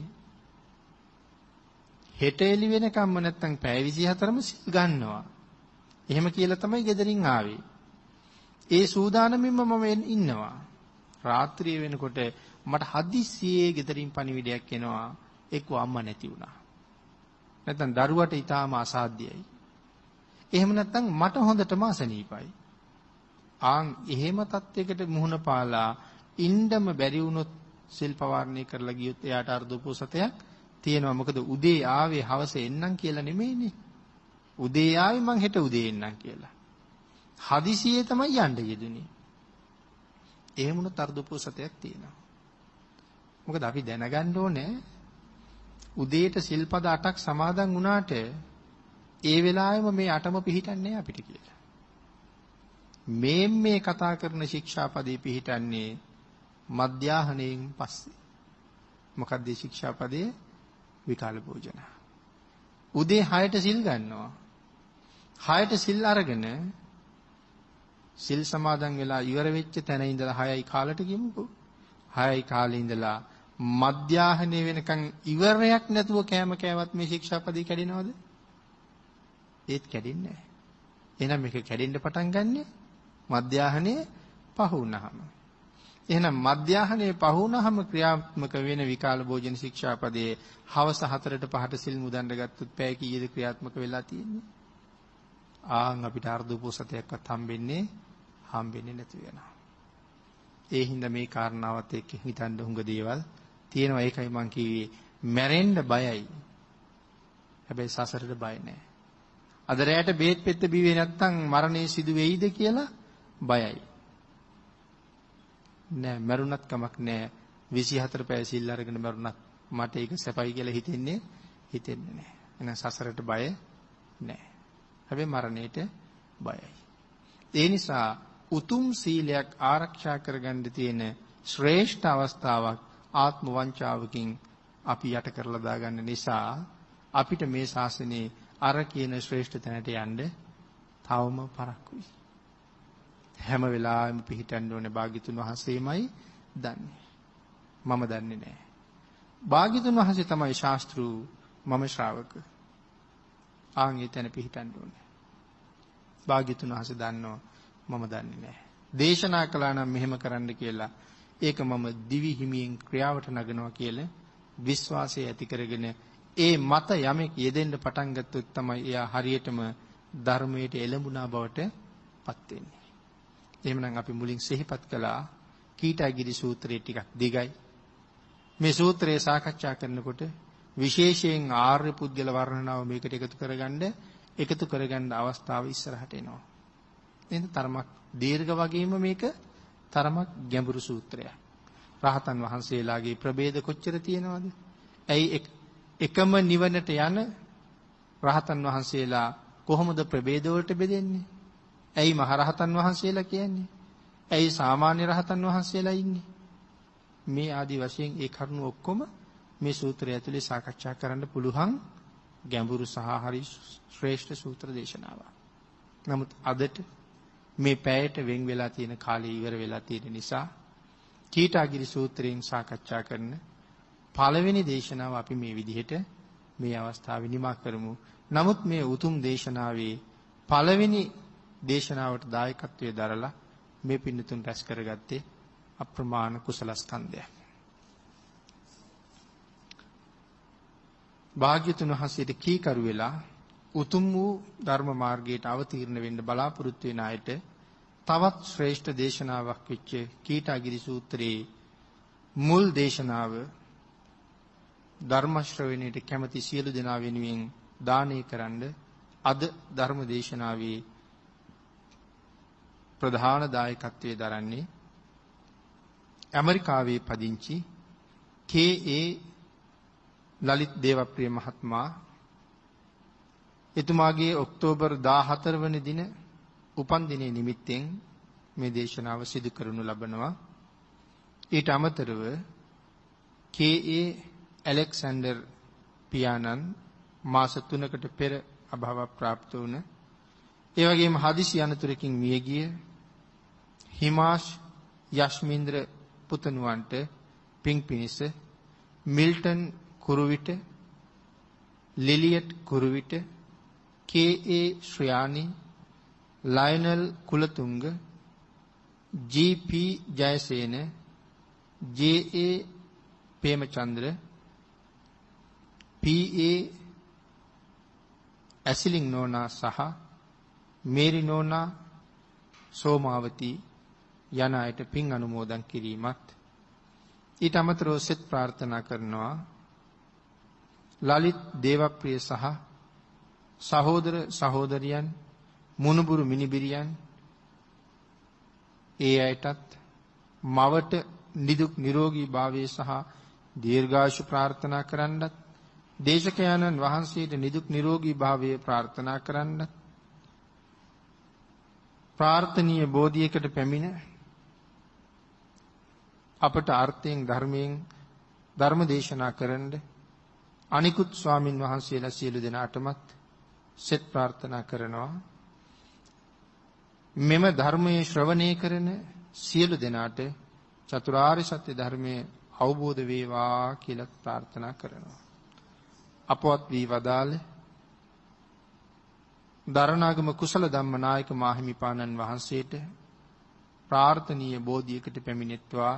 හෙට එළි වෙනකම්ම නැත්තම් පැය 24ම සිල් ගන්නවා. එහෙම කියලා තමයි ගෙදරින් ආවේ. ඒ සූදානමින්ම මම ඉන්නවා. රාත්‍රිය වෙනකොට මට හදිස්සියේ ගෙදරින් පණිවිඩයක් එනවා. එක්ක අම්මා නැති වුණා. නැත්තම් දරුවට ඊටාම අසාධ්‍යයි. එහෙම නැත්නම් මට හොඳටම අසනීපයි. ආන් එහෙම තත්යකට මුහුණ පාලා ඉන්නම බැරි වුණොත් සිල් පවාරණය කරලා ගියොත් එයාට අර්ධපෝසතයක් තියෙනවා. මොකද උදේ ආවේ හවස එන්නම් කියලා නෙමෙයිනේ. උදේ ආවේ මං හෙට උදේ එන්නම් කියලා. හදිසියේ තමයි යන්න යෙදුනේ. එහෙම වුණොත් අර්ධපෝසතයක් තියෙනවා. මොකද අපි දැනගන්න ඕනේ උදේට සිල්පද 8ක් සමාදන් වුණාට ඒ වෙලාවෙම මේ අටම පිළිහිටන්නේ අපිට කියලා. මේ මේ කතා කරන ශික්ෂාපදේ පිළිහිටන්නේ මධ්‍යාහණයෙන් පස්සේ. මොකක්ද මේ ශික්ෂාපදේ? විකාල භෝජන. උදේ 6ට සිල් ගන්නවා. 6ට සිල් අරගෙන සිල් සමාදන් වෙලා ඉවර වෙච්ච තැන ඉඳලා 6යි කාලට ගිමුකෝ. 6යි කාලේ ඉඳලා මධ්‍යාහනේ වෙනකන් ඉවරයක් නැතුව කෑම කෑවත් මේ ශික්ෂාපදේ කැඩෙනවද? ඒත් කැඩෙන්නේ නැහැ. එහෙනම් මේක කැඩෙන්න පටන් ගන්නෙ මධ්‍යාහනේ පහ වුණාම. එහෙනම් මධ්‍යාහනේ පහ වුණාම ක්‍රියාත්මක වෙන විකාල භෝජන ශික්ෂාපදයේ හවස 4ට 5ට සිල් මුදන්න ගත්තොත් පැය කීයද ක්‍රියාත්මක වෙලා තියෙන්නේ? ආන් අපිට අර්ධ උපෝසතයක්වත් හම්බෙන්නේ හම්බෙන්නේ නැති වෙනවා. ඒ හින්දා මේ කාරණාවත් එක්ක හිතන්න හුඟ දේවල් තියෙනවා. ඒකයි මං කිව්වේ මැරෙන්න බයයි. හැබැයි සසරට බය නැහැ. අද රැයට බේත් පෙත්ත බිවේ නැත්තම් මරණය සිදු වෙයිද කියලා බයයි. නෑ මරුණත් කමක් නෑ 24 පැය සිල් අරගෙන මරුණත් මට ඒක සැපයි කියලා හිතෙන්නේ හිතෙන්නේ නෑ. එහෙනම් සසරට බය නෑ. හැබැයි මරණයට බයයි. ඒ නිසා උතුම් සීලයක් ආරක්ෂා කරගන්න තියෙන ශ්‍රේෂ්ඨ අවස්ථාවක් ආත්ම වංචාවකින් අපි යට කරලා දාගන්න නිසා අපිට මේ ශාසනයේ අර කියන ශ්‍රේෂ්ඨ තැනට යන්න තවම පරක්කුයි. හැම වෙලාවෙම පිහිටන්න ඕනේ භාග්‍යතුන් වහන්සේමයි දන්නේ. මම දන්නේ නැහැ. භාග්‍යතුන් වහන්සේ තමයි ශාස්ත්‍රු මම ශ්‍රාවක. ආන් ඒ තැන පිහිටන්න ඕනේ. භාග්‍යතුන් වහන්සේ දන්නෝ මම දන්නේ නැහැ. දේශනා කළා නම් මෙහෙම කරන්න කියලා ඒක මම දිවි හිමියෙන් ක්‍රියාවට නගනවා කියලා විශ්වාසය ඇති කරගෙන ඒ මත යමෙක් යෙදෙන්න පටන් ගත්තොත් තමයි එයා හරියටම ධර්මයට එළඹුණා බවට පත් වෙන්නේ. එහෙමනම් අපි මුලින් සිහිපත් කළා කීටගිරි සූත්‍රයේ ටිකක් දිගයි. මේ සූත්‍රය සාකච්ඡා කරනකොට විශේෂයෙන් ආර්ය පුද්ගල වර්ණනාව මේකට එකතු කරගන්න එකතු කරගන්න අවස්ථාව ඉස්සරහට එනවා. එහෙනම් තරමක් දීර්ඝ වගේම මේක තරමක් ගැඹුරු සූත්‍රයක්. රහතන් වහන්සේලාගේ ප්‍රභේද කොච්චර තියෙනවද? ඇයි එකම නිවනට යන රහතන් වහන්සේලා කොහොමද ප්‍රභේද වලට බෙදෙන්නේ? ඇයි මහරහතන් වහන්සේලා කියන්නේ? ඇයි සාමාන්‍ය රහතන් වහන්සේලා ඉන්නේ? මේ ආදි වශයෙන් ඒ කරුණු ඔක්කොම මේ සූත්‍රය ඇතුලේ සාකච්ඡා කරන්න පුළුවන් ගැඹුරු සහ හරි ශ්‍රේෂ්ඨ සූත්‍ර දේශනාවක්. නමුත් අදට මේ පැයට වෙන් වෙලා තියෙන කාලය ඉවර වෙලා තියෙන නිසා කීටාගිරි සූත්‍රයෙන් සාකච්ඡා කරන පළවෙනි දේශනාව අපි මේ විදිහට මේ අවස්ථාවේ නිමා කරමු. නමුත් මේ උතුම් දේශනාවේ පළවෙනි දේශනාවට දායකත්වයේ දරලා මේ පින්නතුන් රැස් කරගත්තේ අප්‍රමාණ කුසල භාග්‍යතුන් වහන්සේට කීකරු වෙලා උතුම් වූ ධර්ම මාර්ගයට අවතීර්ණ වෙන්න බලාපොරොත්තු වෙන අයට තවත් ශ්‍රේෂ්ඨ දේශනාවක් වෙච්ච කීටාගිරි සූත්‍රයේ මුල් දේශනාව ධර්ම ශ්‍රවණයට කැමති සියලු දෙනා වෙනුවෙන් දානය කරන්න අද ධර්ම දේශනාවේ ප්‍රධාන දායකත්වයේ දරන්නේ ඇමරිකාවේ පදිංචි කේ.ඒ. ලලිත් දේවප්‍රිය මහත්මයා එතුමාගේ ඔක්තෝබර් 14 වන දින උපන් දිනයේ නිමිත්තෙන් මේ දේශනාව සිදු කරනු ලබනවා ඊට අමතරව කේ.ඒ. ඇලෙක්සැන්ඩර් පියාණන් මාස 3කට පෙර අභාව ප්‍රාප්ත වුණ ඒ වගේම හදිසි අනතුරකින් මිය ගිය හිමාෂ් යශ්මින්ද්‍ර පුතණුවන්ට පිං පිනිස Milton Kuruwita Lilliet Kuruwita K A. Sriyani Lionel Kulatunga G P. Jayasena J A. Premachandra P A. Asilin Nona සහ මේරි නෝනා සෝමාවති යන අයට පින් අනුමෝදන් කිරීමත් ඊට අමතරව සෙත් ප්‍රාර්ථනා කරනවා ලලිත් දේවප්‍රිය සහ සහෝදර සහෝදරියන් මුණුබුරු මිනිබිරියන් ඒ අයටත් මවට නිදුක් නිරෝගී භාවයේ සහ දීර්ඝායුෂ ප්‍රාර්ථනා කරන්නත් දේශකයන්න් වහන්සේට නිදුක් නිරෝගී භාවය ප්‍රාර්ථනා කරන්න ප්‍රාර්ථනීය බෝධියකට පැමිණ අපට අර්ථයෙන් ධර්මයෙන් ධර්ම දේශනා කරන්න අනිකුත් ස්වාමින් වහන්සේලා සියලු දෙනාටමත් සෙත් ප්‍රාර්ථනා කරනවා මෙම ධර්මයේ ශ්‍රවණය කරන සියලු දෙනාට චතුරාර්ය සත්‍ය ධර්මයේ අවබෝධ වේවා කියලා ප්‍රාර්ථනා කරනවා. අපවත් වී වදාළ දරණාගම කුසල ධම්මනායක මාහිමිපාණන් වහන්සේට ප්‍රාර්ථනීය බෝධියකට පැමිණෙත්වා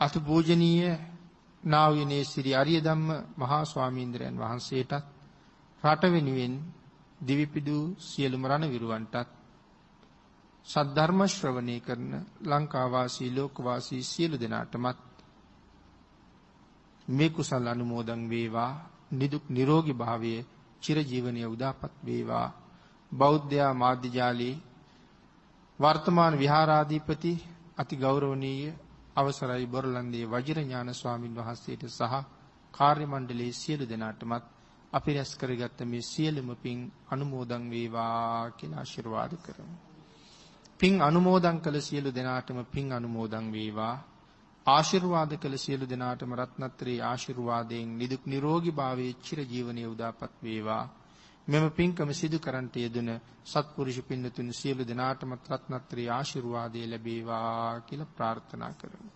අතු පූජනීය නා වූනේ ශ්‍රී අරිය ධම්ම මහා ස්වාමීන්ද්‍රයන් වහන්සේටත් රට වෙනුවෙන් දිවිපිදු සියලුම රණවිරුවන්ටත් සද්ධර්ම ශ්‍රවණය කරන ලංකාවාසී ලෝකවාසී සියලු දෙනාටමත් මේ කුසල් අනුමෝදන් වේවා නිදුක් නිරෝගී භාවයේ චිරජීවනයේ උදාපත් වේවා. බෞද්ධ මාධ්‍ය ජාලී වර්තමාන විහාරාධිපති අති ගෞරවනීය අවසරයි බොරලන්දේ වජිරඥාන ස්වාමින් වහන්සේට සහ කාර්ය මණ්ඩලයේ සියලු දෙනාටමත් අපි රැස් කරගත්ත මේ සියලුම පින් අනුමෝදන් වේවා කියලා ආශිර්වාද කරමු. පින් අනුමෝදන් කළ සියලු දෙනාටම පින් අනුමෝදන් වේවා. ආශිර්වාද කළ සියලු දෙනාටම රත්නත්‍රී ආශිර්වාදයෙන් නිදුක් නිරෝගී භාවයේ චිර ජීවනයේ උදාපත් වේවා. මෙම පින්කම සිදු කරන්ට යෙදුන සත්පුරුෂ පින්නතුන් සියලු දෙනාටම රත්නත්‍රී ආශිර්වාදය ලැබේවා කියලා ප්‍රාර්ථනා කරමු.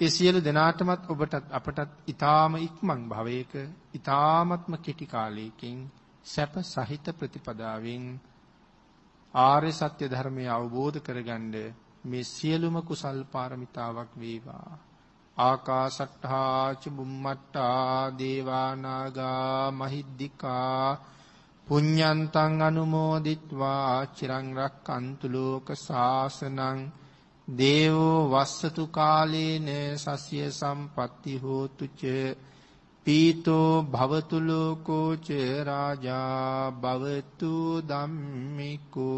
ඒ සියලු දෙනාටමත් ඔබටත් අපටත් ඊ타ම ඉක්මන් භවයක ඊ타මත්ම කෙටි කාලයකින් සැප සහිත ප්‍රතිපදාවෙන් ආර්ය සත්‍ය ධර්මය අවබෝධ කරගන්න මේ සියලුම කුසල් පාරමිතාවක් වේවා ආකාසට්ඨා චුම්මට්ටා දේවානාගා මහිද්దికා පුඤ්ඤන්තං අනුමෝදිත්වා චිරං රක්칸තු ලෝක සාසනං දේවෝ වස්සතු කාලේන සස්්‍ය සම්පatti හෝතු ච පීතෝ භවතු ලෝකෝ ච රාජා භවතු ධම්මිකෝ